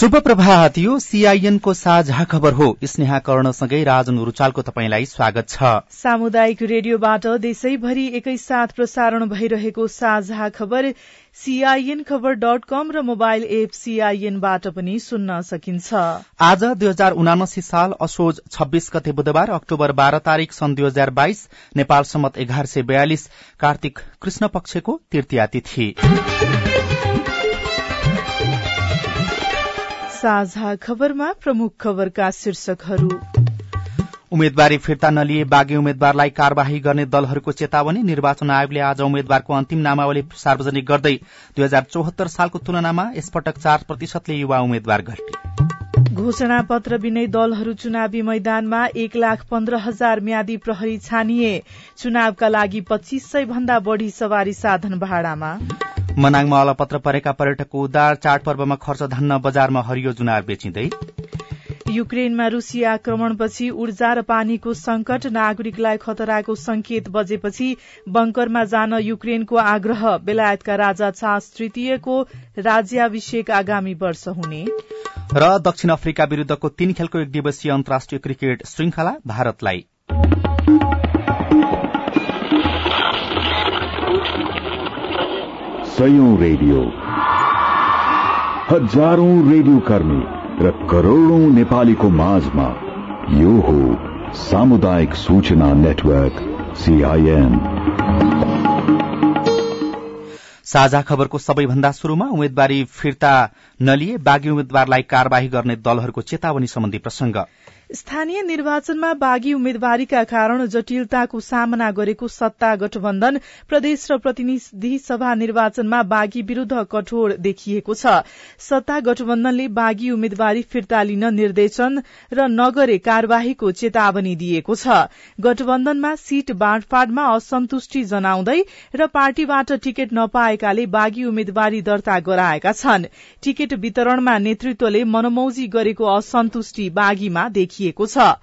शुभ प्रभात यो सीआईएनको साझा खबर हो। स्नेहा कर्णसँगै राजन रुचालको तपाईँलाई स्वागत छ। सामुदायिक रेडियोबाट देशैभरि एकैसाथ प्रसारण भइरहेको साझा खबर सीआईएन खबर डट कम र मोबाइल एप सीआईएनबाट पनि सुन्न सकिन्छ। आज दुई हजार उनासी साल असोज छब्बीस गते बुधबार अक्टोबर बाह्र तारीक सन् दुई हजार बाइस नेपाल सम्मत एघार सय बयालिस कार्तिक कृष्ण पक्षको तृतीया तिथि। साझा खबरमा प्रमुख खबरका शीर्षकहरू। उम्मेद्वारी फिर्ता नलिए बाघी उम्मेद्वारलाई कार्यवाही गर्ने दलहरूको चेतावनी। निर्वाचन आयोगले आज उम्मेद्वारको अन्तिम नामावली सार्वजनिक गर्दै दुई हजार चौहत्तर सालको तुलनामा यसपटक चार प्रतिशतले युवा उम्मेद्वार घटे घोषणा पत्र विनय दलहरू चुनावी मैदानमा एक लाख पन्ध्र हजार म्यादी प्रहरी छानिए। चुनावका लागि पच्चीस सय भन्दा बढ़ी सवारी साधन भाडामा। मनाङमा अलपत्र परेका पर्यटकको उद्धार चाडपर्वमा खर्च धान्न बजारमा हरियो जुनार बेचिँदै। युक्रेनमा रूसी आक्रमणपछि ऊर्जा र पानीको संकट नागरिकलाई खतराको संकेत बजेपछि बंकरमा जान युक्रेनको आग्रह बेलायतका राजा चार्ल्स तृतीयको राज्याभिषेक आगामी वर्ष हुने। र दक्षिण अफ्रिका विरूद्धको तीन खेलको एक दिवसीय अन्तर्राष्ट्रिय क्रिकेट श्रृंखला भारतलाई। सयौं रेडियो। हजारौं रेडियो कर्मी र करोड़ौं नेपालीको माझमा यो हो सामुदायिक सूचना नेटवर्क सीआईएन साझा खबरको सबैभन्दा शुरूमा उम्मेद्वारी फिर्ता नलिए बागी उम्मेद्वारलाई कार्यवाही गर्ने दलहरूको चेतावनी सम्बन्धी प्रसंग स्थानीय निर्वाचनमा बागी उम्मेद्वारीका कारण जटिलताको सामना गरेको सत्ता गठबन्धन प्रदेश र प्रतिनिधि सभा निर्वाचनमा बागी विरूद्ध कठोर देखिएको छ। सत्ता गठबन्धनले बागी उम्मेद्वारी फिर्ता लिन निर्देशन र नगरे कार्यवाहीको चेतावनी दिएको छ। गठबन्धनमा सीट बाँडफाँडमा असन्तुष्टि जनाउँदै र पार्टीबाट टिकट नपाएकाले बागी उम्मेद्वारी दर्ता गराएका छन्। टिकट वितरणमा नेतृत्वले मनमौजी गरेको असन्तुष्टि बागीमा देखियो देखिएको छ।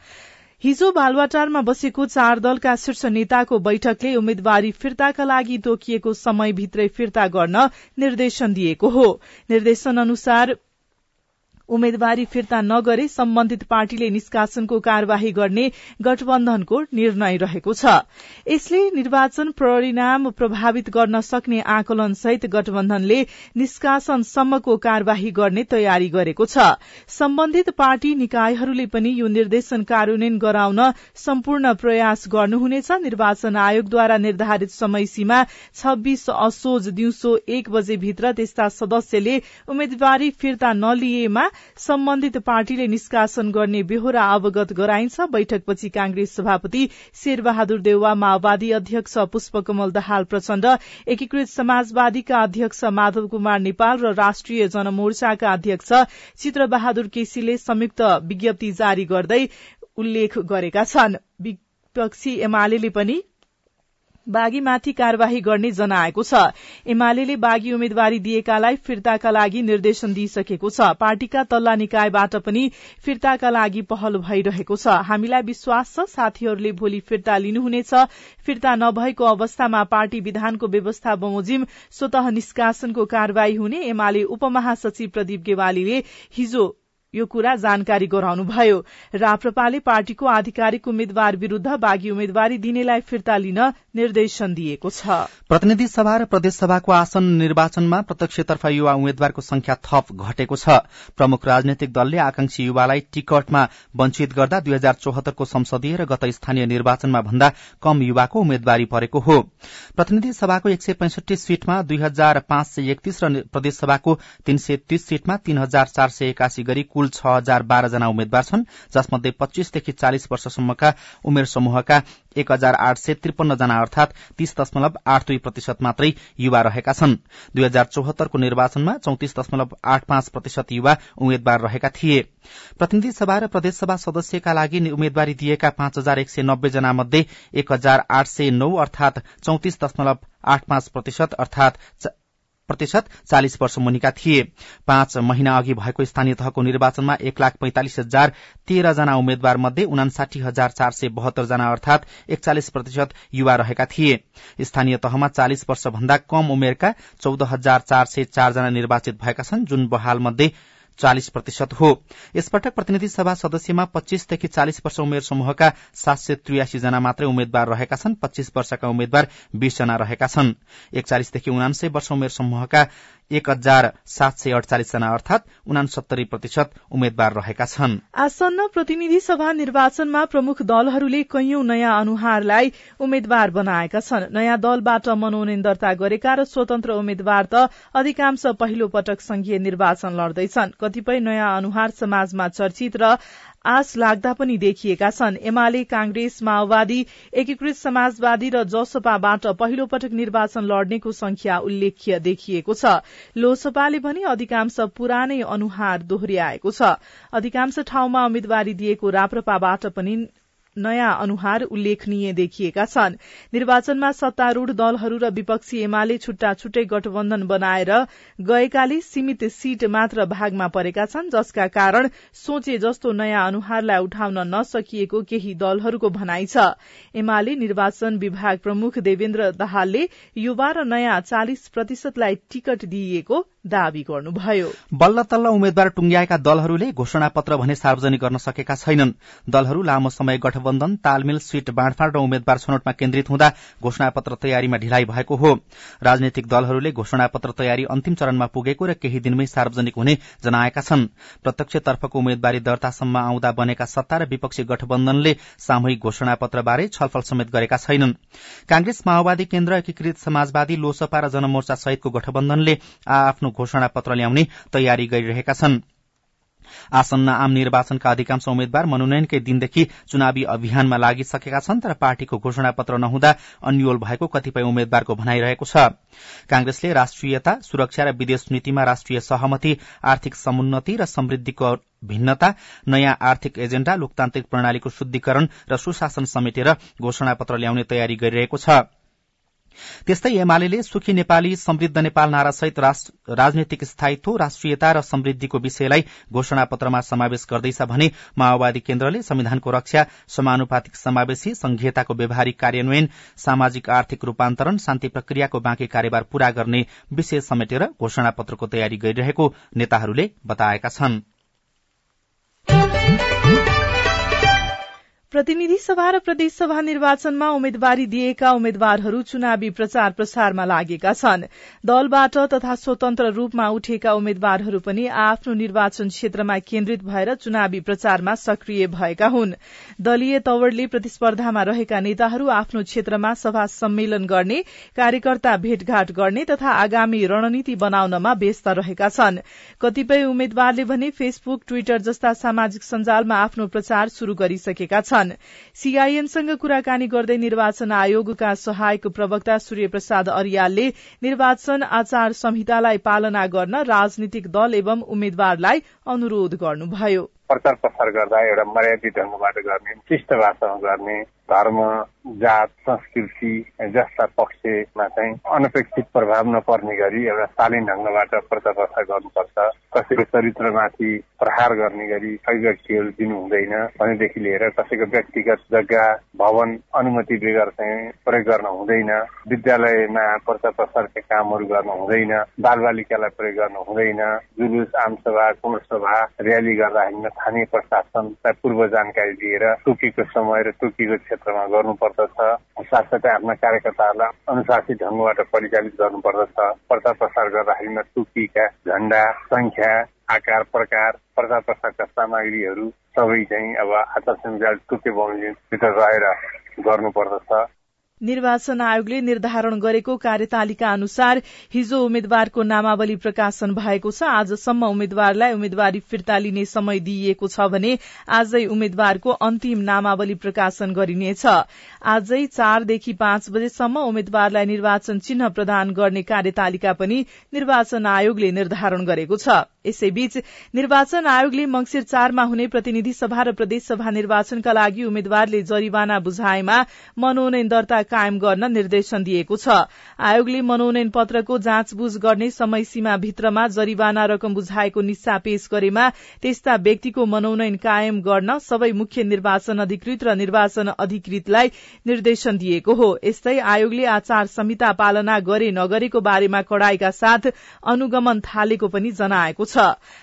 हिजो बालुवाटारमा बसेको चार दलका शीर्ष नेताको बैठकले उम्मेद्वारी फिर्ताका लागि तोकिएको समयभित्रै फिर्ता गर्न निर्देशन दिएको हो। निर्देशन अनुसार उम्मेद्वारी फिर्ता नगरे सम्बन्धित पार्टीले निष्कासनको कार्यवाही गर्ने गठबन्धनको निर्णय रहेको छ। यसले निर्वाचन परिणाम प्रभावित गर्न सक्ने आकलन सहित गठबन्धनले निष्कासनसम्मको कार्यवाही गर्ने तयारी गरेको छ। सम्बन्धित पार्टी निकायहरूले पनि यो निर्देशन कार्यान्वयन गराउन सम्पूर्ण प्रयास गर्नुहुनेछ। निर्वाचन आयोगद्वारा निर्धारित समय सीमा छब्बीस असोज दिउँसो एक बजे भित्र त्यस्ता सदस्यले उम्मेद्वारी फिर्ता नलिएमा सम्बन्धित पार्टीले निष्कासन गर्ने बेहोरा अवगत गराइन्छ। बैठकपछि कांग्रेस सभापति शेरबहादुर देउवा माओवादी अध्यक्ष पुष्पकमल दहाल प्रचण्ड एकीकृत समाजवादीका अध्यक्ष माधव कुमार नेपाल र राष्ट्रिय जनमोर्चाका अध्यक्ष चित्रबहादुर केसीले संयुक्त विज्ञप्ति जारी गर्दै उल्लेख गरेका छन्। विपक्षी एमाले पनि बागीमाथि कार्यवाही गर्ने जनाएको छ। एमाले बागी उम्मेद्वारी दिएकालाई फिर्ताका लागि निर्देशन दिइसकेको छ। पार्टीका तल्ला निकायबाट पनि फिर्ताका लागि पहल भइरहेको छ। हामीलाई विश्वास छ साथीहरूले भोलि फिर्ता लिनुहुनेछ। फिर्ता नभएको अवस्थामा पार्टी विधानको व्यवस्था बमोजिम स्वत निष्कासनको कार्यवाही हुने एमाले उपमहासचिव प्रदीप गेवालीले हिजो यो कुरा जानकारी गराउनुभयो राप्रपाले पार्टीको आधिकारिक उम्मेद्वार विरूद्ध बागी उम्मेद्वारी दिनेलाई फिर्ता लिन निर्देशन दिएको छ। प्रतिनिधि सभा र प्रदेश सभाको आसन निर्वाचनमा प्रत्यक्षतर्फ युवा उम्मेद्वारको संख्या थप घटेको छ। प्रमुख राजनैतिक दलले आकांक्षी युवालाई टिकटमा वञ्चित गर्दा दुई हजार चौहत्तरको संसदीय र गत स्थानीय निर्वाचनमा भन्दा कम युवाको उम्मेद्वारी परेको हो। प्रतिनिधि सभाको एक सय पैंसठी सीटमा दुई हजार पाँच सय एकतीस र प्रदेश सभाको तीन सय तीस सीटमा तीन हजार चार सय एकासी गरी कुल छ हजार बाह्र जना उम्मेद्वार छन् जसमध्ये पच्चीसदेखि चालिस वर्षसम्मका उमेर समूहका एक हजार आठ सय त्रिपन्न जना अर्थात तीस दशमलव आठ दुई प्रतिशत मात्रै युवा रहेका छन्। दुई हजार चौहत्तरको निर्वाचनमा चौतिस दशमलव आठ पाँच प्रतिशत युवा उम्मेद्वार रहेका थिए। प्रतिनिधि सभा र प्रदेशसभा सदस्यका लागि उम्मेद्वारी दिएका पाँच हजार एक सय नब्बे जना मध्ये एक हजार आठ सय नौ अर्थात चौतिस दशमलव आठ पाँच प्रतिशत अर्थात प्रतिशत चालिस वर्ष मुनिका थिए। पाँच महिना अघि भएको स्थानीय तहको निर्वाचनमा एक लाख पैंतालिस हजार तेह्र जना उम्मेद्वार मध्ये उनासाठी हजार चार सय बहत्तर जना अर्थात एकचालिस प्रतिशत युवा रहेका थिए। स्थानीय तहमा चालिस वर्ष भन्दा कम उमेरका चौध हजार चार सय चारजना निर्वाचित भएका छन् जुन बहाल मध्ये चालिस प्रतिशत हो। यसपटक प्रतिनिधि सभा सदस्यमा पच्चीसदेखि चालिस वर्ष उमेर समूहका सात सय त्रियासी जना मात्रै उम्मेद्वार रहेका छन् पच्चीस वर्षका उम्मेद्वार बीस जना रहेका छन्। एकचालिसदेखि उनान्सय वर्ष उमेर समूहका एक हजार सात सय अडचालिस जना अर्थात उनासत्तरी प्रतिशत उम्मेद्वार रहेका छन्। आसन्न प्रतिनिधि सभा निर्वाचनमा प्रमुख दलहरूले कैयौं नयाँ अनुहारलाई उम्मेद्वार बनाएका छन्। नयाँ दलबाट मनोनयन दर्ता गरेका र स्वतन्त्र उम्मेद्वार त अधिकांश पहिलो पटक संघीय निर्वाचन लड्दैछन्। कतिपय नयाँ अनुहार समाजमा चर्चित र आश लाग्दा पनि देखिएका छन्। एमाले कांग्रेस माओवादी एकीकृत समाजवादी र जसपाबाट पहिलो पटक निर्वाचन लड्नेको संख्या उल्लेख्य देखिएको छ। लोसपाले पनि अधिकांश पुरानै अनुहार दोहोर्याएको छ। अधिकांश ठाउँमा उम्मेद्वारी दिएको राप्रपाबाट पनि नयाँ अनुहार उल्लेखनीय देखिएका छन्। निर्वाचनमा सत्तारूढ़ दलहरू र विपक्षी एमाले छुट्टा छुट्टै गठबन्धन बनाएर गएकाले सीमित सीट मात्र भागमा परेका छन् जसका कारण सोचे जस्तो नयाँ अनुहारलाई उठाउन नसकिएको केही दलहरूको भनाइ छ। एमाले निर्वाचन विभाग प्रमुख देवेन्द्र दाहालले युवा र नयाँ चालिस प्रतिशतलाई टिकट दिइएको दावी गर्नुभयो। बल्ल तल्ल उम्मेद्वार टुंग्याएका दलहरूले घोषणा पत्र भने सार्वजनिक गर्न सकेका छैनन्। दलहरू लामो समय गठबन्धन तालमेल सीट बाँडफाँड र उम्मेद्वार छनौटमा केन्द्रित हुँदा घोषणा पत्र तयारीमा ढिलाइ भएको हो। राजनैतिक दलहरूले घोषणा पत्र तयारी अन्तिम चरणमा पुगेको र केही दिनमै सार्वजनिक हुने जनाएका छन्। प्रत्यक्षतर्फको उम्मेद्वारी दर्तासम्म आउँदा बनेका सत्ता र विपक्षी गठबन्धनले सामूहिक घोषणा पत्रबारे छलफल समेत गरेका छैनन्। कांग्रेस माओवादी केन्द्र एकीकृत समाजवादी लोसपा र जनमोर्चा सहितको गठबन्धनले आ आफ्नो घोषणा पत्र ल्याउने तयारी गरिरहेका छन्। आसन्न आम निर्वाचनका अधिकांश उम्मेद्वार मनोनयनकै दिनदेखि चुनावी अभियानमा लागिसकेका छन् तर पार्टीको घोषणा पत्र नहुँदा अन्यल भएको कतिपय उम्मेद्वारको भनाइरहेको छ। कांग्रेसले राष्ट्रियता सुरक्षा र विदेश नीतिमा राष्ट्रिय सहमति आर्थिक समुन्नति र समृद्धिको भिन्नता नयाँ आर्थिक एजेण्डा लोकतान्त्रिक प्रणालीको शुद्धिकरण र सुशासन समेटेर घोषणा पत्र ल्याउने तयारी गरिरहेको छ। त्यस्तै एमाले सुखी नेपाली समृद्ध नेपाल नारासहित राजनैतिक स्थायित्व राष्ट्रियता र समृद्धिको विषयलाई घोषणा पत्रमा समावेश गर्दैछ भने माओवादी केन्द्रले संविधानको रक्षा समानुपातिक समावेशी संघीयताको व्यवहारिक कार्यान्वयन सामाजिक आर्थिक रूपान्तरण शान्ति प्रक्रियाको बाँकी कार्यभार पूरा गर्ने विषय समेटेर घोषणा पत्रको तयारी गरिरहेको नेताहरूले बताएका छनृ। प्रतिनिधि सभा र प्रदेशसभा निर्वाचनमा उम्मेद्वारी दिएका उम्मेद्वारहरू चुनावी प्रचार प्रसारमा लागेका छन्। दलबाट तथा स्वतन्त्र रूपमा उठेका उम्मेद्वारहरू पनि आफ्नो निर्वाचन क्षेत्रमा केन्द्रित भएर चुनावी प्रचारमा सक्रिय भएका हुन्। दलीय तवरले प्रतिस्पर्धामा रहेका नेताहरू आफ्नो क्षेत्रमा सभा सम्मेलन गर्ने कार्यकर्ता भेटघाट गर्ने तथा आगामी रणनीति बनाउनमा व्यस्त रहेका छन्। कतिपय उम्मेद्वारले भने फेसबुक ट्विटर जस्ता सामाजिक सञ्जालमा आफ्नो प्रचार शुरू गरिसकेका छन्। छन्। सीआईएनसँग कुराकानी गर्दै निर्वाचन आयोगका सहायक प्रवक्ता सूर्य प्रसाद अरियालले निर्वाचन आचार संहितालाई पालना गर्न राजनीतिक दल एवं उम्मेद्वारलाई अनुरोध गर्नुभयो। प्रचार प्रसार गर्दा एउटा मर्यादित ढङ्गबाट गर्ने शिष्ट भाषामा गर्ने धर्म जात संस्कृति जस्ता पक्षमा चाहिँ अनपेक्षित प्रभाव नपर्ने गरी एउटा शालीन ढङ्गबाट प्रचार प्रसार गर्नुपर्छ। कसैको चरित्रमाथि प्रहार गर्ने गरी अभिव्यक्तिहरू दिनु हुँदैन भनेदेखि लिएर कसैको व्यक्तिगत जग्गा भवन अनुमति बेगर चाहिँ प्रयोग गर्न हुँदैन। विद्यालयमा प्रचार प्रसारका कामहरू गर्न हुँदैन। बालबालिकालाई प्रयोग गर्न हुँदैन। जुलुस आमसभा सभा र्याली गर्दाखेरि स्थानीय प्रशासनलाई पूर्व जानकारी दिएर तोकेको समय र तोकेको क्षेत्रमा गर्नुपर्दछ साथसाथै आफ्ना कार्यकर्ताहरूलाई अनुशासित ढङ्गबाट परिचालित गर्नुपर्दछ प्रचार प्रसार गर्दाखेरिमा टुकीका झण्डा संख्या आकार प्रकार प्रचार प्रसारका सामग्रीहरू सबै चाहिँ अब आचार संहिता टुके बमोजिमभित्र रहेर गर्नुपर्दछ। निर्वाचन आयोगले निर्धारण गरेको कार्यतालिका अनुसार हिजो उम्मेद्वारको नामावली प्रकाशन भएको छ। आजसम्म उम्मेद्वारलाई उम्मेद्वारी फिर्ता लिने समय दिइएको छ भने आजै उम्मेद्वारको अन्तिम नामावली प्रकाशन गरिनेछ। आजै चारदेखि पाँच बजेसम्म उम्मेद्वारलाई निर्वाचन चिन्ह प्रदान गर्ने कार्यतालिका पनि निर्वाचन आयोगले निर्धारण गरेको छ। यसैबीच निर्वाचन आयोगले मंगिर चारमा हुने प्रतिनिधि सभा र प्रदेशसभा निर्वाचनका लागि उम्मेद्वारले जरिवाना बुझाएमा मनोनयन दर्ता कायम गर्न निर्देशन दिएको छ। आयोगले मनोनयन पत्रको जाँचबुझ गर्ने समय सीमा भित्रमा जरिवाना रकम बुझाएको निस्सा पेश गरेमा त्यस्ता व्यक्तिको मनोनयन कायम गर्न सबै मुख्य निर्वाचन अधिकृत र निर्वाचन अधिकृतलाई निर्देशन दिएको हो। यस्तै आयोगले आचार संहिता पालना गरे नगरेको बारेमा कड़ाईका साथ अनुगमन थालेको पनि जनाएको छ।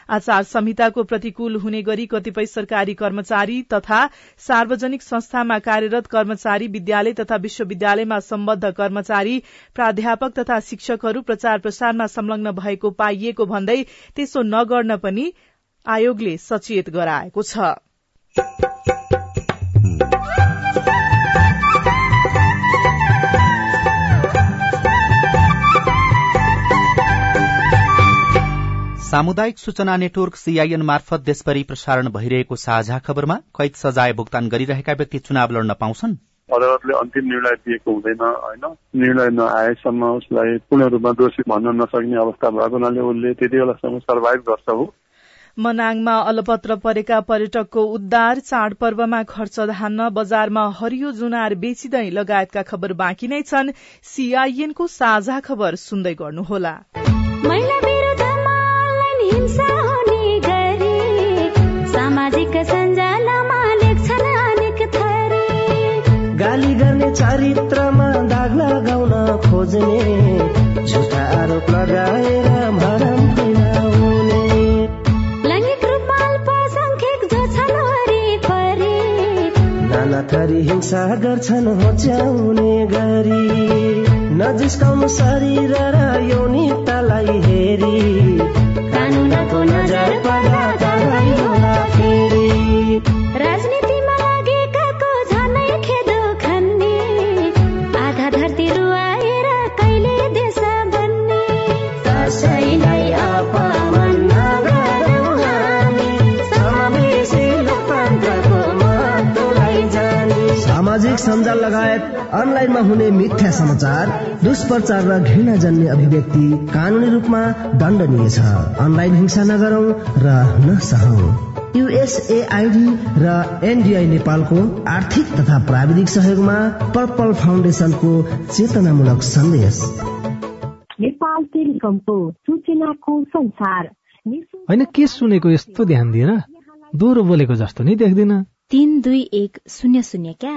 आचार संहिताको प्रतिकूल हुने गरी कतिपय सरकारी कर्मचारी तथा सार्वजनिक संस्थामा कार्यरत कर्मचारी विद्यालय तथा विश्वविद्यालयमा सम्बद्ध कर्मचारी प्राध्यापक तथा शिक्षकहरू प्रचार प्रसारमा संलग्न भएको पाइएको भन्दै त्यसो नगर्न पनि आयोगले सचेत गराएको छ। सामुदायिक सूचना नेटवर्क सीआईएन मार्फत देशभरि प्रसारण भइरहेको साझा खबरमा कैद सजाय भुक्तान गरिरहेका व्यक्ति चुनाव लड्न पाउँछन्। अदालतले अन्तिम निर्णय दिएको हुँदैन होइन? निर्णय नआएसम्म उसलाई पूर्ण रूपमा दोषी भन्न नसक्ने अवस्था भएको हुनाले उसले त्यति बेलासम्म सर्भाइभ गर्छ हो। मनाङमा अलपत्र परेका पर्यटकको उद्धार चाडपर्वमा खर्च धान्न बजारमा हरियो जुनार बेचिँदै लगायतका खबर बाँकी नै छन्। सीआईएनको साझा खबर सुन्दै गर्नुहोला। सामाजिक चरित्रमा दाग लगाउन खोज्ने झुटा आरोप लगाएर भरम फैलाउने नाना थरी हिंसा गर्छन् होच्याउने गरी। नजिस्काउनु शरीर र यौनिकतालाई हेरी। कानुनको नजर पर्दा सञ्जाल लगायत अनलाइनमा हुने मिथ्या समाचार दुष्प्रचार र घृणा जन्ने अभिव्यक्ति कानूनी रूपमा दण्डनीय छ। अनलाइन हिंसा नगरौं र नसहौं। युएसएआईडी र एनडीआई नेपालको आर्थिक तथा प्राविधिक सहयोगमा पर्पल फाउन्डेसनको चेतनामूलक सन्देश। नेपाल टेलिकमको सूचनाको संसार। होइन के सुनेको यस्तो ध्यान दिएर दोहोरो बोलेको जस्तो नि देख्दिन। तिन दुई एक शून्य शून्य क्या?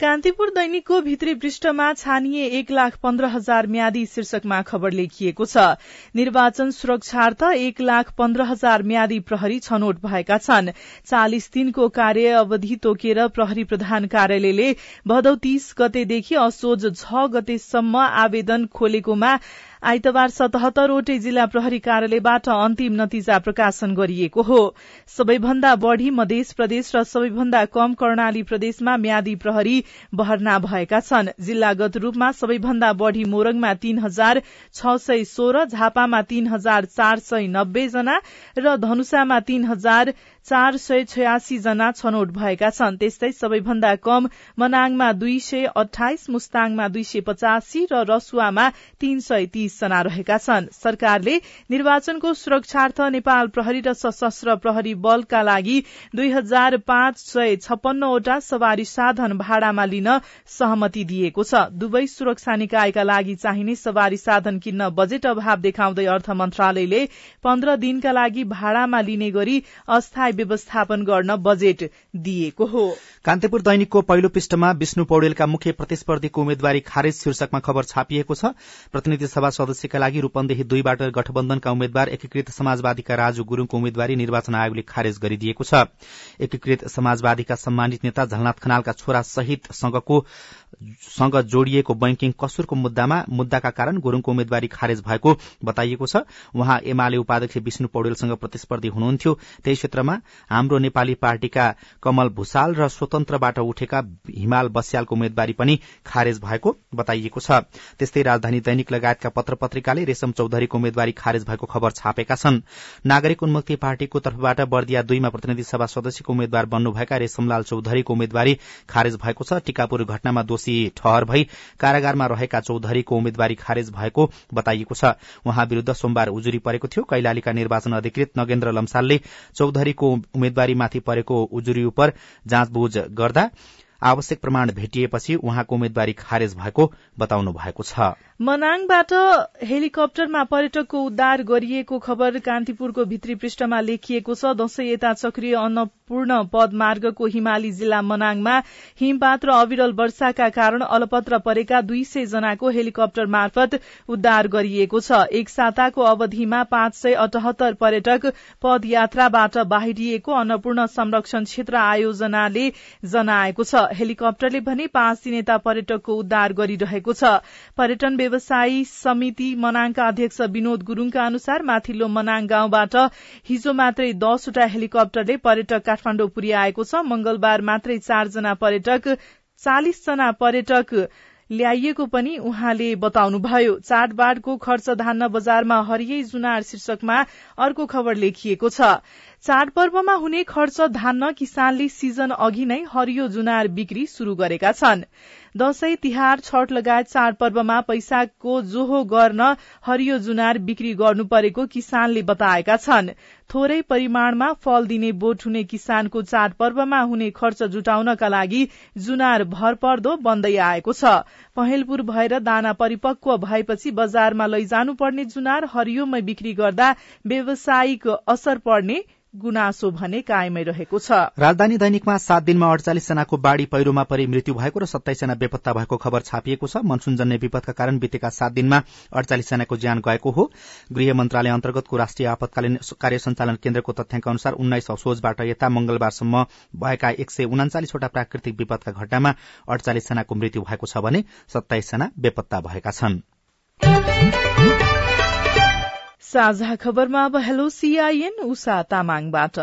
कान्तिपुर दैनिकको भित्री पृष्ठमा छानिए एक लाख पन्ध्र हजार म्यादी शीर्षकमा खबर लेखिएको छ। निर्वाचन सुरक्षार्थ एक लाख पन्ध्र हजार म्यादी प्रहरी छनौट भएका छन्। चालिस दिनको कार्य अवधि तोकेर प्रहरी प्रधान कार्यालयले भदौ तीस गतेदेखि असोज छ गतेसम्म आवेदन खोलेकोमा आइतबार सतहत्तरवटै जिल्ला प्रहरी कार्यालयबाट अन्तिम नतिजा प्रकाशन गरिएको हो। सबैभन्दा बढ़ी मध्य प्रदेश र सबैभन्दा कम कर्णाली प्रदेशमा म्यादी प्रहरी भर्ना भएका छन्। जिल्लागत रूपमा सबैभन्दा बढ़ी मोरङमा तीन हजार छ सय सोह्र झापामा तीन हजार चार सय नब्बे जना र धनुषामा तीन हजार चार सय छयासी जना छनौट भएका छन्। त्यस्तै सबैभन्दा कम मनाङमा दुई सय अठाइस मुस्ताङमा दुई सय पचासी र रसुवामा तीन सय तीस जना रहेका छन्। सरकारले निर्वाचनको सुरक्षार्थ नेपाल प्रहरी र सशस्त्र प्रहरी बलका लागि दुई हजार पाँच सय छप्पन्नवटा सवारी साधन भाड़ामा लिन सहमति दिएको छ। दुवै सुरक्षा निकायका लागि चाहिने सवारी साधन किन्न बजेट अभाव देखाउँदै अर्थ मन्त्रालयले पन्ध्र दिनका लागि भाड़ामा लिने गरी अस्थायी व्यवसाय व्यवस्थापन गर्न बजेट दिएको हो। कान्तिपुर दैनिकको पहिलो पृष्ठमा विष्णु पौडेलका मुख्य प्रतिस्पर्धीको उम्मेद्वारी खारेज शीर्षकमा खबर छापिएको छ। प्रतिनिधि सभा सदस्यका लागि रूपन्देही दुईबाट गठबन्धनका उम्मेद्वार एकीकृत समाजवादीका राजु गुरूङको उम्मेद्वारी निर्वाचन आयोगले खारेज गरिदिएको छ। एकीकृत समाजवादीका सम्मानित नेता झलनाथ खनालका छोरा सहित सँग जोडिएको बैंकिङ कसुरको मुद्दामा मुद्दाका कारण गुरूङको उम्मेद्वारी खारेज भएको बताइएको छ। उहाँ एमाले उपाध्यक्ष विष्णु पौडेलसँग प्रतिस्पर्धी हुनुहुन्थ्यो। त्यही क्षेत्रमा हाम्रो नेपाली पार्टीका कमल भूषाल र स्वतन्त्रबाट उठेका हिमाल बस्यालको उम्मेद्वारी पनि खारेज भएको बताइएको छ। त्यस्तै राजधानी दैनिक लगायतका पत्र पत्रिकाले रेशम चौधरीको उम्मेद्वारी खारेज भएको खबर छापेका छन्। नागरिक उन्मुक्ति पार्टीको तर्फबाट बर्दिया दुईमा प्रतिनिधि सभा सदस्यको उम्मेद्वार बन्नुभएका रेशमलाल चौधरीको उम्मेद्वारी खारेज भएको छ। टिकापुर घटनामा दोषी ठहर भई कारागारमा रहेका चौधरीको उम्मेद्वारी खारेज भएको बताइएको छ। उहाँ विरूद्ध सोमबार उजुरी परेको थियो। कैलालीका निर्वाचन अधिकृत नगेन्द्र लम्सालले चौधरीको उम्मेद्वारीमाथि परेको उजुरी उप जाँचबुझ गर्दा आवश्यक प्रमाण भेटिएपछि उहाँको उम्मेद्वारी खारेज भएको बताउनु भएको छ। मनाङबाट हेलिकप्टरमा पर्यटकको उद्धार गरिएको खबर कान्तिपुरको भित्री पृष्ठमा लेखिएको छ। दशैं यता चक्रिय अन्नपूर्ण पद मार्गको हिमाली जिल्ला मनाङमा हिमपात र अविरल वर्षाका कारण अलपत्र परेका दुई सय जनाको हेलिकप्टर मार्फत उद्धार गरिएको छ। एक साताको अवधिमा पाँच सय अठहत्तर पर्यटक पदयात्राबाट बाहिरिएको अन्नपूर्ण संरक्षण क्षेत्र आयोजनाले जनाएको छ। हेलिकप्टरले भने पाँच दिनेता पर्यटकको उद्धार गरिरहेको छ। पर्यटन व्यवसायी समिति मनाङका अध्यक्ष विनोद गुरूङका अनुसार माथिल्लो मनाङ गाउँबाट हिजो मात्रै दसवटा हेलिकप्टरले पर्यटक काठमाडौँ पुर्याएको छ। मंगलबार मात्रै चारजना पर्यटक चालिसजना पर्यटक ल्याइएको पनि उहाँले बताउनुभयो। चाडबाडको खर्च धान्न बजारमा हरियै जुनार शीर्षकमा अर्को खबर लेखिएको छ। चाडपर्वमा हुने खर्च धान्न किसानले सिजन अघि नै हरियो जुनार बिक्री शुरू गरेका छन्। दशैं तिहार छठ लगायत चाडपर्वमा पैसाको जोहो गर्न हरियो जुनार बिक्री गर्नु परेको किसानले बताएका छन्। थोरै परिमाणमा फल दिने बोट हुने किसानको चाडपर्वमा हुने खर्च जुटाउनका लागि जुनार भरपर्दो बन्दै आएको छ। पहेलपुर भएर दाना परिपक्व भएपछि बजारमा लैजानु पर्ने जुनार हरियोमै बिक्री गर्दा व्यावसायिक असर पर्ने गुनासो भने कायमै रहेको छ। राजधानी दैनिकमा सात दिनमा अडचालिस जनाको बाढ़ी पहिरोमा परि मृत्यु भएको र सत्ताइस जना बेपत्ता भएको खबर छापिएको छ। मनसूनजन्य विपदका कारण बितेका सात दिनमा अडचालिस जनाको ज्यान गएको हो। गृह मन्त्रालय अन्तर्गतको राष्ट्रिय आपतकालीन कार्य सञ्चालन केन्द्रको तथ्याङ्क अनुसार उन्नाइस असोजबाट यता मंगलबारसम्म भएका एक सय उनाचालिसवटा प्राकृतिक विपदका घटनामा अडचालिस जनाको मृत्यु भएको छ भने सत्ताइस जना बेपत्ता भएका छन्। साझा खबरमा अब हेलो सीआईएन उषा तामाङबाट।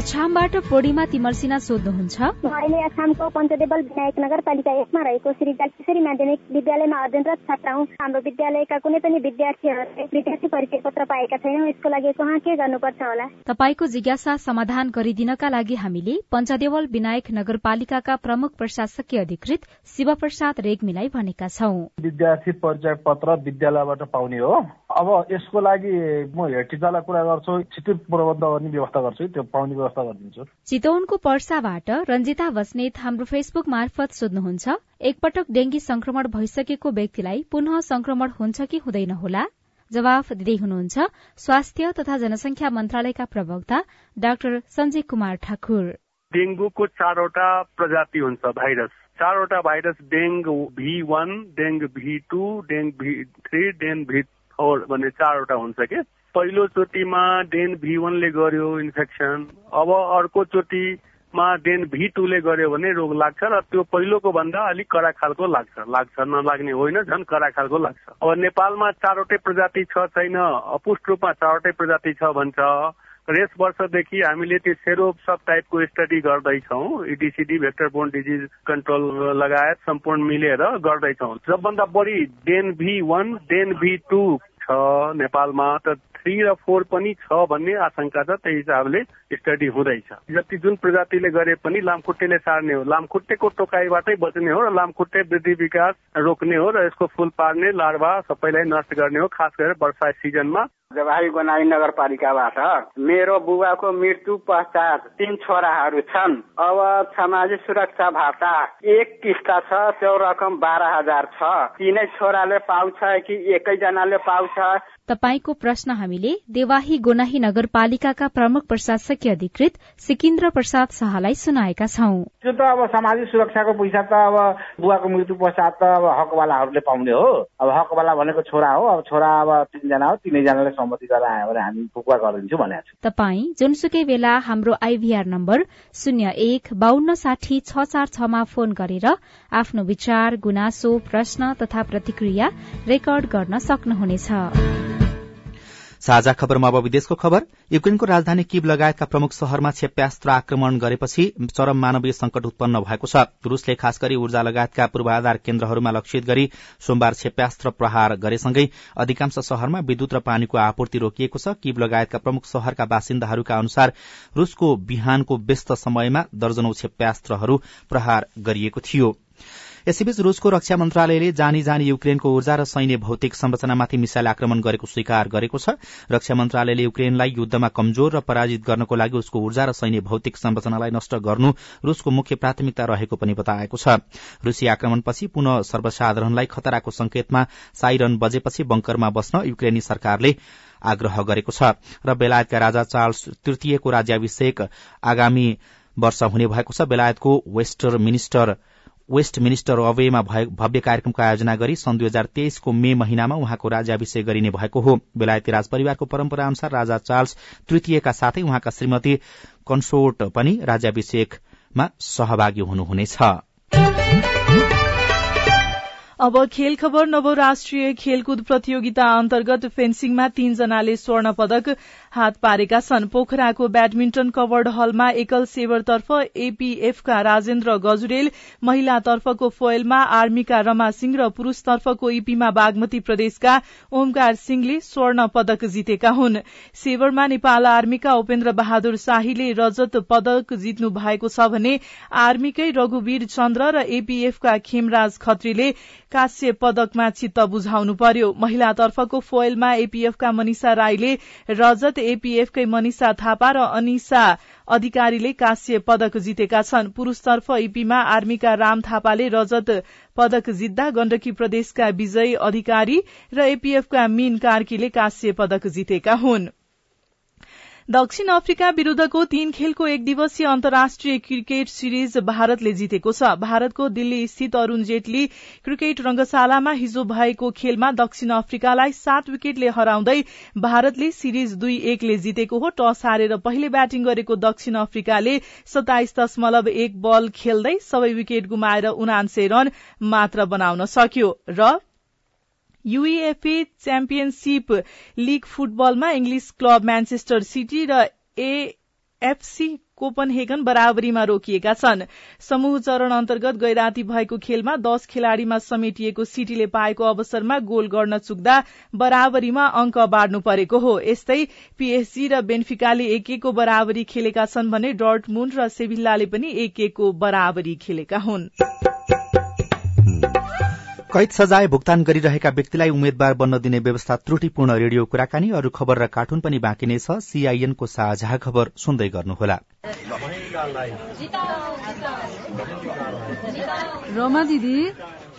अछामबाट पूर्णिमा तिमल सिन्हा सोध्नुहुन्छ। अहिले अछामको पञ्चदेवल विनायक नगरपालिका एकमा रहेको श्री जालकिशोरी माध्यमिक विद्यालयमा अध्ययनरत छात्र हुँ हाम्रो विद्यालयका कुनै पनि विद्यार्थीहरूले विद्यार्थी परिचय पत्र पाएका छैनौँ यसको लागि कहाँ के गर्नुपर्छ होला? तपाईँको जिज्ञासा समाधान गरिदिनका लागि हामीले पञ्चदेवल विनायक नगरपालिकाका प्रमुख प्रशासकीय अधिकृत शिव प्रसाद रेग्मीलाई भनेका छौं। विद्यार्थी परिचय पत्र विद्यालयबाट पाउने हो। अब यसको लागि म हेड टिचरलाई कुरा गर्छु छिटो प्रबन्ध गर्ने व्यवस्था गर्छु। त्यो पाउने चितवनको पर्साबाट रञ्जिता बस्नेत हाम्रो फेसबुक मार्फत सोध्नुहुन्छ एकपटक डेंगी संक्रमण भइसकेको व्यक्तिलाई पुनः संक्रमण हुन्छ कि हुँदैन होला? जवाफ दिँदै हुनुहुन्छ स्वास्थ्य तथा जनसंख्या मन्त्रालयका प्रवक्ता डाक्टर सञ्जय कुमार ठाकुर। डेङ्गुको चारवटा प्रजाति हुन्छ भाइरस। चारवटा virus dengue V one dengue V two dengue V three dengue V four भन्ने चारवटा हुन्छ कि? पहिलो चोटिमा डेन भी वानले गर्यो इन्फेक्सन अब अर्को चोटिमा डेन भी टूले गर्यो भने रोग लाग्छ र त्यो पहिलोको भन्दा अलिक कडा खालको लाग्छ। लाग्छ नलाग्ने होइन झन् कडा खालको लाग्छ। अब नेपालमा चारवटै प्रजाति छ छैन? अपुष्ट रूपमा चारवटै प्रजाति छ भन्छ। यस वर्षदेखि हामीले त्यो सेरो सब टाइपको स्टडी गर्दैछौँ EDCD vector borne disease control लगायत सम्पूर्ण मिलेर गर्दैछौँ। सबभन्दा बढी DEN V one DEN V two छ नेपालमा। त थ्री र फोर पनि छ भन्ने आशंका छ त्यही हिसाबले स्टडी हुँदैछ। जति जुन प्रजातिले गरे पनि लामखुट्टेले सार्ने हो। लामखुट्टेको टोकाइबाटै बच्ने हो र लामखुट्टे वृद्धि विकास रोक्ने हो र यसको फुल पार्ने लार्वा सबैलाई नष्ट गर्ने हो खास गरेर वर्षा सिजनमा। जवाही बनाई नगरपालिकाबाट। मेरो बुबाको मृत्यु पश्चात तीन छोराहरू छन्। अब सामाजिक सुरक्षा भत्ता एक किस्ता छ त्यो रकम बाह्र हजार छ। तिनै छोराले पाउँछ कि एकैजनाले पाउँछ? तपाईँको प्रश्न हामी हामीले देवाही गोनाही नगरपालिकाका प्रमुख प्रशासकीय अधिकृत सिकिन्द्र प्रसाद शाहलाई सुनाएका छौं। त्यो त अब सामाजिक सुरक्षाको पैसा त अब बुवाको मृत्यु पश्चात त अब हकवालाहरूले पाउने हो। अब हकवाला भनेको छोरा हो। अब छोरा अब तिनजना हो तिनैजनाले सम्मति गरेर आयो भने हामी फुकुवा गरिदिन्छु भनेको छु। तपाई जुनसुकै बेला हाम्रो आइभीआर नम्बर शून्य एक बान्न साठी छ चार छमा फोन गरेर आफ्नो विचार गुनासो प्रश्न तथा प्रतिक्रिया रेकर्ड गर्न सक्नुहुनेछ। साझा खबरमा अब विदेशको खबर युक्रेनको राजधानी किब लगायतका प्रमुख शहरमा क्षेप्यास्त्र आक्रमण गरेपछि चरम मानवीय संकट उत्पन्न भएको छ। रूसले खास गरी ऊर्जा लगायतका पूर्वाधार केन्द्रहरूमा लक्षित गरी सोमबार क्षेप्यास्त्र प्रहार गरेसँगै अधिकांश शहरमा विद्युत र पानीको आपूर्ति रोकिएको छ। किब लगायतका प्रमुख शहरका बासिन्दाहरूका अनुसार रूसको बिहानको व्यस्त समयमा दर्जनौ क्षेप्यास्त्रहरू प्रहार गरिएको थियो। यसैबीच रूसको रक्षा मन्त्रालयले जानी जानी युक्रेनको ऊर्जा र सैन्य भौतिक संरचनामाथि मिसाइल आक्रमण गरेको स्वीकार गरेको छ। रक्षा मन्त्रालयले युक्रेनलाई युद्धमा कमजोर र पराजित गर्नको लागि उसको ऊर्जा र सैन्य भौतिक संरचनालाई नष्ट गर्नु रूसको मुख्य प्राथमिकता रहेको पनि बताएको छ। रूसी आक्रमणपछि पुनः सर्वसाधारणलाई खतराको संकेतमा साइरन बजेपछि बंकरमा बस्न युक्रेनी सरकारले आग्रह गरेको छ र बेलायतका राजा चार्ल्स तृतीयको राज्याभिषेक आगामी वर्ष हुने भएको छ। बेलायतको वेस्टर मिनिस्टर वेस्ट मिनिस्टर अवेमा भव्य कार्यक्रमको आयोजना गरी सन् दुई हजार तेइसको मे महिनामा उहाँको राज्याभिषेक गरिने भएको हो। बेलायती राजपरिवारको परम्परा अनुसार राजा चार्ल्स तृतीयका साथै उहाँका श्रीमती कन्सोर्ट पनि राज्याभिषेकमा सहभागी हुनुहुनेछ। अब खेल खबर नवराष्ट्रिय खेलकुद प्रतियोगिता अन्तर्गत फेन्सिङमा तीनजनाले स्वर्ण पदक हात पारेका छन्। पोखराको ब्याडमिन्टन कवर्ड हलमा एकल सेवरतर्फ एपीएफका राजेन्द्र गजुरेल महिलातर्फको फोयलमा आर्मीका रमा सिंह र पुरूषतर्फको इपीमा बागमती प्रदेशका ओमकार सिंहले स्वर्ण पदक जितेका हुन्। सेवरमा नेपाल आर्मीका उपेन्द्र बहादुर शाहीले रजत पदक जित्नु भएको छ भने आर्मीकै रघुवीर चन्द्र र एपीएफका खेमराज खत्रीले काश्य पदकमा चित्त बुझाउनु पर्यो। महिलातर्फको फोयलमा एपीएफका मनिषा राईले रजत एपीएफकै मनिषा थापा र अनिसा अधिकारीले काश्य पदक जितेका छन्। पुरूषतर्फ इपीमा आर्मीका राम थापाले रजत पदक जित्दा गण्डकी प्रदेशका विजय अधिकारी र एपीएफका मीन कार्कीले काश्य पदक जितेका हुन्। दक्षिण अफ्रिका विरूद्धको तीन खेलको एक दिवसीय अन्तर्राष्ट्रिय क्रिकेट सिरिज भारतले जितेको छ। भारतको दिल्ली स्थित अरूण जेटली क्रिकेट रंगशालामा हिजो भएको खेलमा दक्षिण अफ्रिकालाई सात विकेटले हराउँदै भारतले सिरिज दुई एकले जितेको हो। टस हारेर पहिले ब्याटिङ गरेको दक्षिण अफ्रिकाले सताइस दशमलव एक बल खेल्दै सबै विकेट गुमाएर उनान्से रन मात्र बनाउन सक्यो र युएफए च्याम्पियनशीप लीग फुटबलमा इङ्ग्लिस क्लब म्यान्चेस्टर सिटी र एएफसी कोपनहेगन बराबरीमा रोकिएका छन्। समूह चरण अन्तर्गत गैराती भएको खेलमा दश खेलाड़ीमा समेटिएको सिटीले पाएको अवसरमा गोल गर्न चुक्दा बराबरीमा अंक बाँड्नु परेको हो। यस्तै पीएसजी र बेन्फिकाले एक एकको बराबरी खेलेका छन् भने डर्टमुन्ड र सेभिल्लाले पनि एक एकको बराबरी खेलेका हुन्। कैद सजाय भुक्तान गरिरहेका व्यक्तिलाई उम्मेद्वार बन्न दिने व्यवस्था त्रुटिपूर्ण रेडियो कुराकानी अरू खबर र कार्टुन पनि बाँकी नै छ। सीआईएनको साझा खबर सुन्दै गर्नुहोला। रमा दिदी।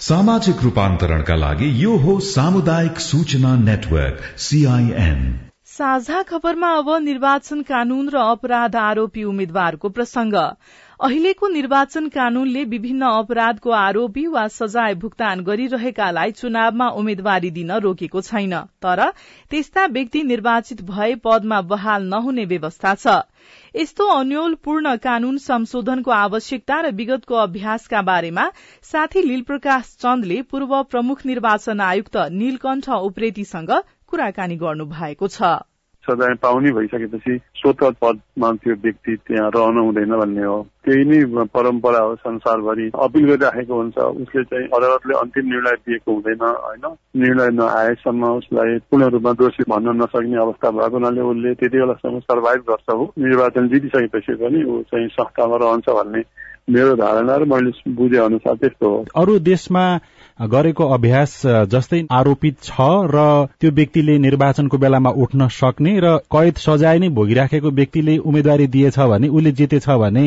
सामाजिक रूपान्तरणका लागि यो हो सामुदायिक सूचना नेटवर्क सीआईएन साझा खबरमा अब निर्वाचन कानून र अपराध आरोपी उम्मेद्वारको प्रसंग। अहिलेको निर्वाचन कानूनले विभिन्न अपराधको आरोपी वा सजाय भुक्तान गरिरहेकालाई चुनावमा उम्मेद्वारी दिन रोकेको छैन तर त्यस्ता व्यक्ति निर्वाचित भए पदमा बहाल नहुने व्यवस्था छ। यस्तो अन्यलपूर्ण कानून संशोधनको आवश्यकता र विगतको अभ्यासका बारेमा साथी लीलप्रकाश चन्दले पूर्व प्रमुख निर्वाचन आयुक्त नीलकण्ठ उप्रेतीसँग कुराकानी गर्नु भएको छ। सजाय पाउने भइसकेपछि स्वत पदमा त्यो व्यक्ति त्यहाँ रहनु हुँदैन भन्ने हो। त्यही नै परम्परा हो संसारभरि अपिल गरिराखेको हुन्छ। उसले चाहिँ अदालतले अन्तिम निर्णय दिएको हुँदैन होइन? निर्णय नआएसम्म उसलाई पूर्ण रूपमा दोषी भन्न नसक्ने अवस्था भएको हुनाले उसले त्यति बेलासम्म सर्भाइभ गर्छ। हो निर्वाचन जितिसकेपछि पनि ऊ चाहिँ संस्थामा रहन्छ भन्ने मेरो धारणा र मैले बुझे अनुसार त्यस्तो हो। अरू देशमा गरेको अभ्यास जस्तै आरोपित छ र त्यो व्यक्तिले निर्वाचनको बेलामा उठ्न सक्ने र कैद सजाय नै भोगिराखेको व्यक्तिले उम्मेद्वारी दिएछ भने उसले जितेछ भने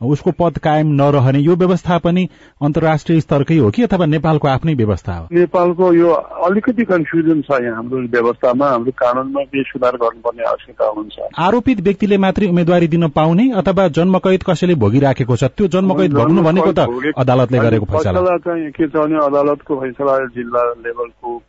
उसको पद कायम नरहने यो व्यवस्था पनि अन्तर्राष्ट्रिय स्तरकै हो कि अथवा नेपालको आफ्नै व्यवस्था हो? नेपालको यो अलिकति कन्फ्युजन छ यहाँ हाम्रो व्यवस्थामा हाम्रो कानूनमा केही सुधार गर्नुपर्ने आवश्यकता हुन्छ। आरोपित व्यक्तिले मात्रै उम्मेद्वारी दिन पाउने अथवा जन्मकैद कसैले भोगिराखेको छ त्यो जन्मकैद भोग्नु भनेको त अदालतले गरेको फैसला चाहिँ के छ भने अदालतको फैसला जिल्ला लेभलको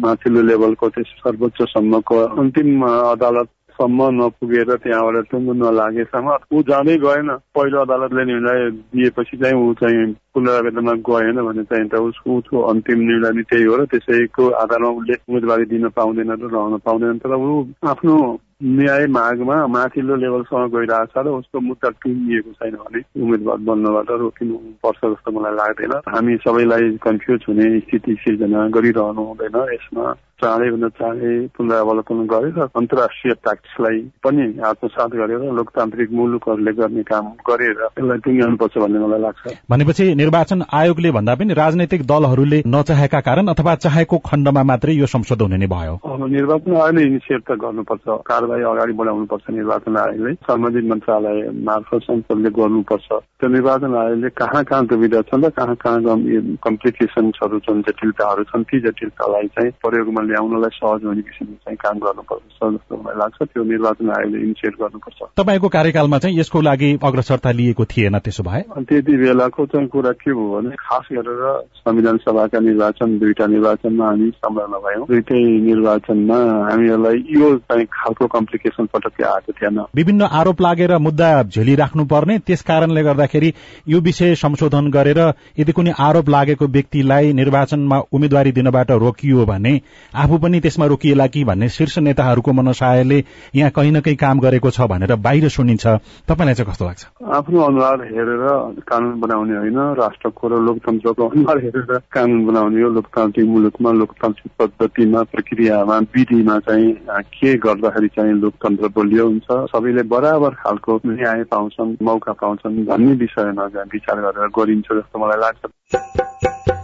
माथिल्लो लेभलको त्यस सर्वोच्चसम्मको अन्तिम अदालत सम्म नपुगेर त्यहाँबाट टुङ्गो नलागेसम्म ऊ जाँदै गएन। पहिलो अदालतले निर्णय दिएपछि चाहिँ ऊ चाहिँ पुनरावेदनमा गएन भने चाहिँ त उसको अन्तिम निर्णय त्यही हो र त्यसैको आधारमा उसले उम्मेदवारी दिन पाउँदैन र रहन पाउँदैन। तर ऊ आफ्नो न्याय मागमा माथिल्लो लेभलसम्म गइरहेछ र उसको मुद्दा टुङ्गिएको छैन भने उम्मेद्वार बन्नबाट रोकिनु पर्छ जस्तो मलाई लाग्दैन। हामी सबैलाई कन्फ्युज हुने स्थिति सिर्जना गरिरहनु हुँदैन। यसमा चाँडैभन्दा चाँडै पुनरावलोकन गरेर अन्तर्राष्ट्रिय प्र्याक्टिसलाई पनि आत्मसात गरेर लोकतान्त्रिक मुलुकहरूले गर्ने काम गरेर यसलाई टुङ्ग्याउनुपर्छ भन्ने मलाई लाग्छ। भनेपछि निर्वाचन आयोगले भन्दा पनि राजनैतिक दलहरूले नचाहेका कारण अथवा चाहेको खण्डमा मात्रै यो संशोधन हुने भयो। अब निर्वाचन आयोगले इनिसिएट त गर्नुपर्छ कारवाही अगाडि बढाउनुपर्छ निर्वाचन आयोगले सम्बन्धित मन्त्रालय मार्फत संसदले गर्नुपर्छ। त्यो निर्वाचन आयोगले कहाँ कहाँ दुविधा छन् र कहाँ कहाँ कम्प्लिकेसन्सहरू छन् जटिलताहरू छन् ती जटिलतालाई चाहिँ प्रयोगमा ल्याउनलाई सहज हुने किसिमले चाहिँ काम गर्नुपर्छ। जस्तो मलाई लाग्छ त्यो निर्वाचन आयोगले इनिसिएट गर्नुपर्छ। तपाईँको कार्यकालमा चाहिँ यसको लागि अग्रसरता लिएको थिएन त्यसो भए? त्यति बेलाको चाहिँ कुरा के भयो भने खास गरेर संविधान सभाका निर्वाचन दुईटा निर्वाचनमा हामी संलग्न भयौँ। दुइटै निर्वाचनमा हामीहरूलाई यो चाहिँ खालको कम्प्लिकेसन पटक्कै आएको थिएन। विभिन्न आरोप लागेर मुद्दा झेलिराख्नु पर्ने त्यस कारणले गर्दाखेरि यो विषय संशोधन गरेर यदि कुनै आरोप लागेको व्यक्तिलाई निर्वाचनमा उम्मेद्वारी दिनबाट रोकियो भने आफू पनि त्यसमा रोकिएला कि भन्ने शीर्ष नेताहरूको मनसायले यहाँ कहीँ न कहीँ काम गरेको छ भनेर बाहिर सुनिन्छ। तपाईँलाई चाहिँ कस्तो लाग्छ? आफ्नो अनुहार हेरेर कानून बनाउने होइन राष्ट्रको र लोकतन्त्रको अनुहार हेरेर कानून बनाउने हो। लोकतान्त्रिक मुलुकमा लोकतान्त्रिक पद्धतिमा प्रक्रियामा विधिमा चाहिँ के गर्दाखेरि चाहिँ लोकतन्त्र बलियो हुन्छ सबैले बराबर खालको न्याय पाउँछन् मौका पाउँछन् भन्ने विषयमा विचार गरेर गरिन्छ जस्तो मलाई लाग्छ।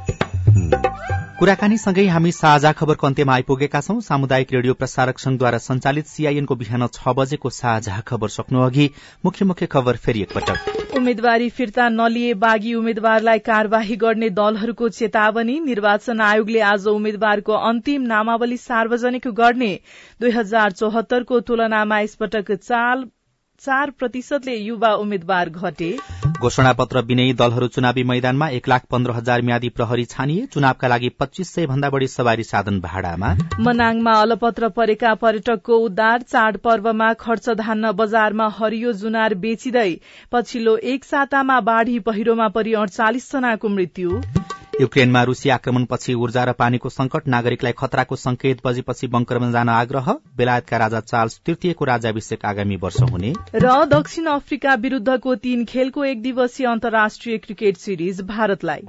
कुराकानीसँगै हामी साझा खबरको अन्त्यमा आइपुगेका छौं। सामुदायिक रेडियो प्रसारक संघद्वारा संचालित सीआईएनको बिहान छ बजेको साझा खबर सक्नु अघि मुख्य मुख्य खबर फेरि एकपटक। उम्मेद्वारी फिर्ता नलिए बागी उम्मेद्वारलाई कार्यवाही गर्ने दलहरूको चेतावनी। निर्वाचन आयोगले आज उम्मेद्वारको अन्तिम नामावली सार्वजनिक गर्ने। दुई हजार चौहत्तरको तुलनामा यसपटक चाल चार प्रतिशतले युवा उम्मेद्वार घटे। घोषणा पत्र विनयी दलहरू चुनावी मैदानमा एक लाख पन्ध्र हजार म्यादी प्रहरी छानिए। चुनावका लागि पच्चीस सय भन्दा बढ़ी सवारी साधन भाडामा। मनाङमा अलपत्र परेका पर्यटकको उद्धार चाडपर्वमा खर्च धान्न बजारमा हरियो जुनार बेचिँदै पछिल्लो एक सातामा बाढ़ी पहिरोमा परि अडचालिस जनाको मृत्यु। युक्रेनमा रूसी आक्रमणपछि ऊर्जा र पानीको संकट नागरिकलाई खतराको संकेत बजेपछि बंकरमा जान आग्रह बेलायतका राजा चार्ल्स तृतीयको राज्याभिषेक आगामी वर्ष हुने। र दक्षिण अफ्रिका विरूद्धको तीन खेलको एक दिवसीय अन्तर्राष्ट्रिय क्रिकेट सिरिज भारतलाई।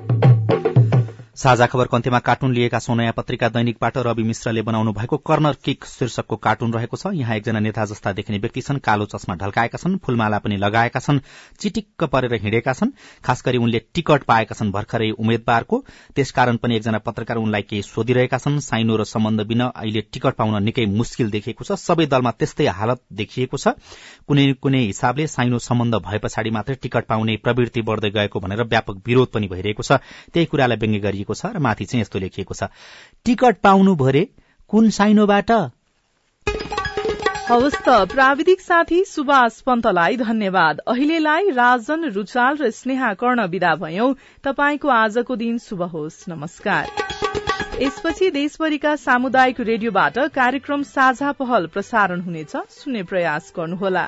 साझा खबर कन्तेमा कार्टुन लिएका सोनया पत्रिका दैनिकबाट रवि मिश्रले बनाउनु भएको कर्नर किक शीर्षकको कार्टुन रहेको छ। यहाँ एकजना नेता जस्ता देखिने व्यक्ति छन् कालो चस्मा ढल्काएका छन् फूलमाला पनि लगाएका छन् चिटिक्क परेर हिँडेका छन् खास गरी उनले टिकट पाएका छन् भर्खरै उम्मेद्वारको। त्यसकारण पनि एकजना पत्रकार उनलाई केही सोधिरहेका छन्। साइनो र सम्बन्ध बिना अहिले टिकट पाउन निकै मुस्किल देखिएको छ। सबै दलमा त्यस्तै हालत देखिएको छ। कुनै कुनै हिसाबले साइनो सम्बन्ध भए पछाडि मात्रै टिकट पाउने प्रवृत्ति बढ़दै गएको भनेर व्यापक विरोध पनि भइरहेको छ। त्यही कुरालाई व्यङ्ग्य गरिएको छ र माथि चाहिँ यस्तो लेखिएको छ। टिकट पाउनु भरे कुन साइनोबाट? हवस् त प्राविधिक साथी सुभाष पन्तलाई धन्यवाद। अहिलेलाई राजन रुचाल र स्नेहा कर्ण विदा भयौं। तपाईँको आजको दिन शुभ होस्। नमस्कार। यसपछि देशभरिका सामुदायिक रेडियोबाट कार्यक्रम साझा पहल प्रसारण हुनेछ। सुन्ने प्रयास गर्नुहोला।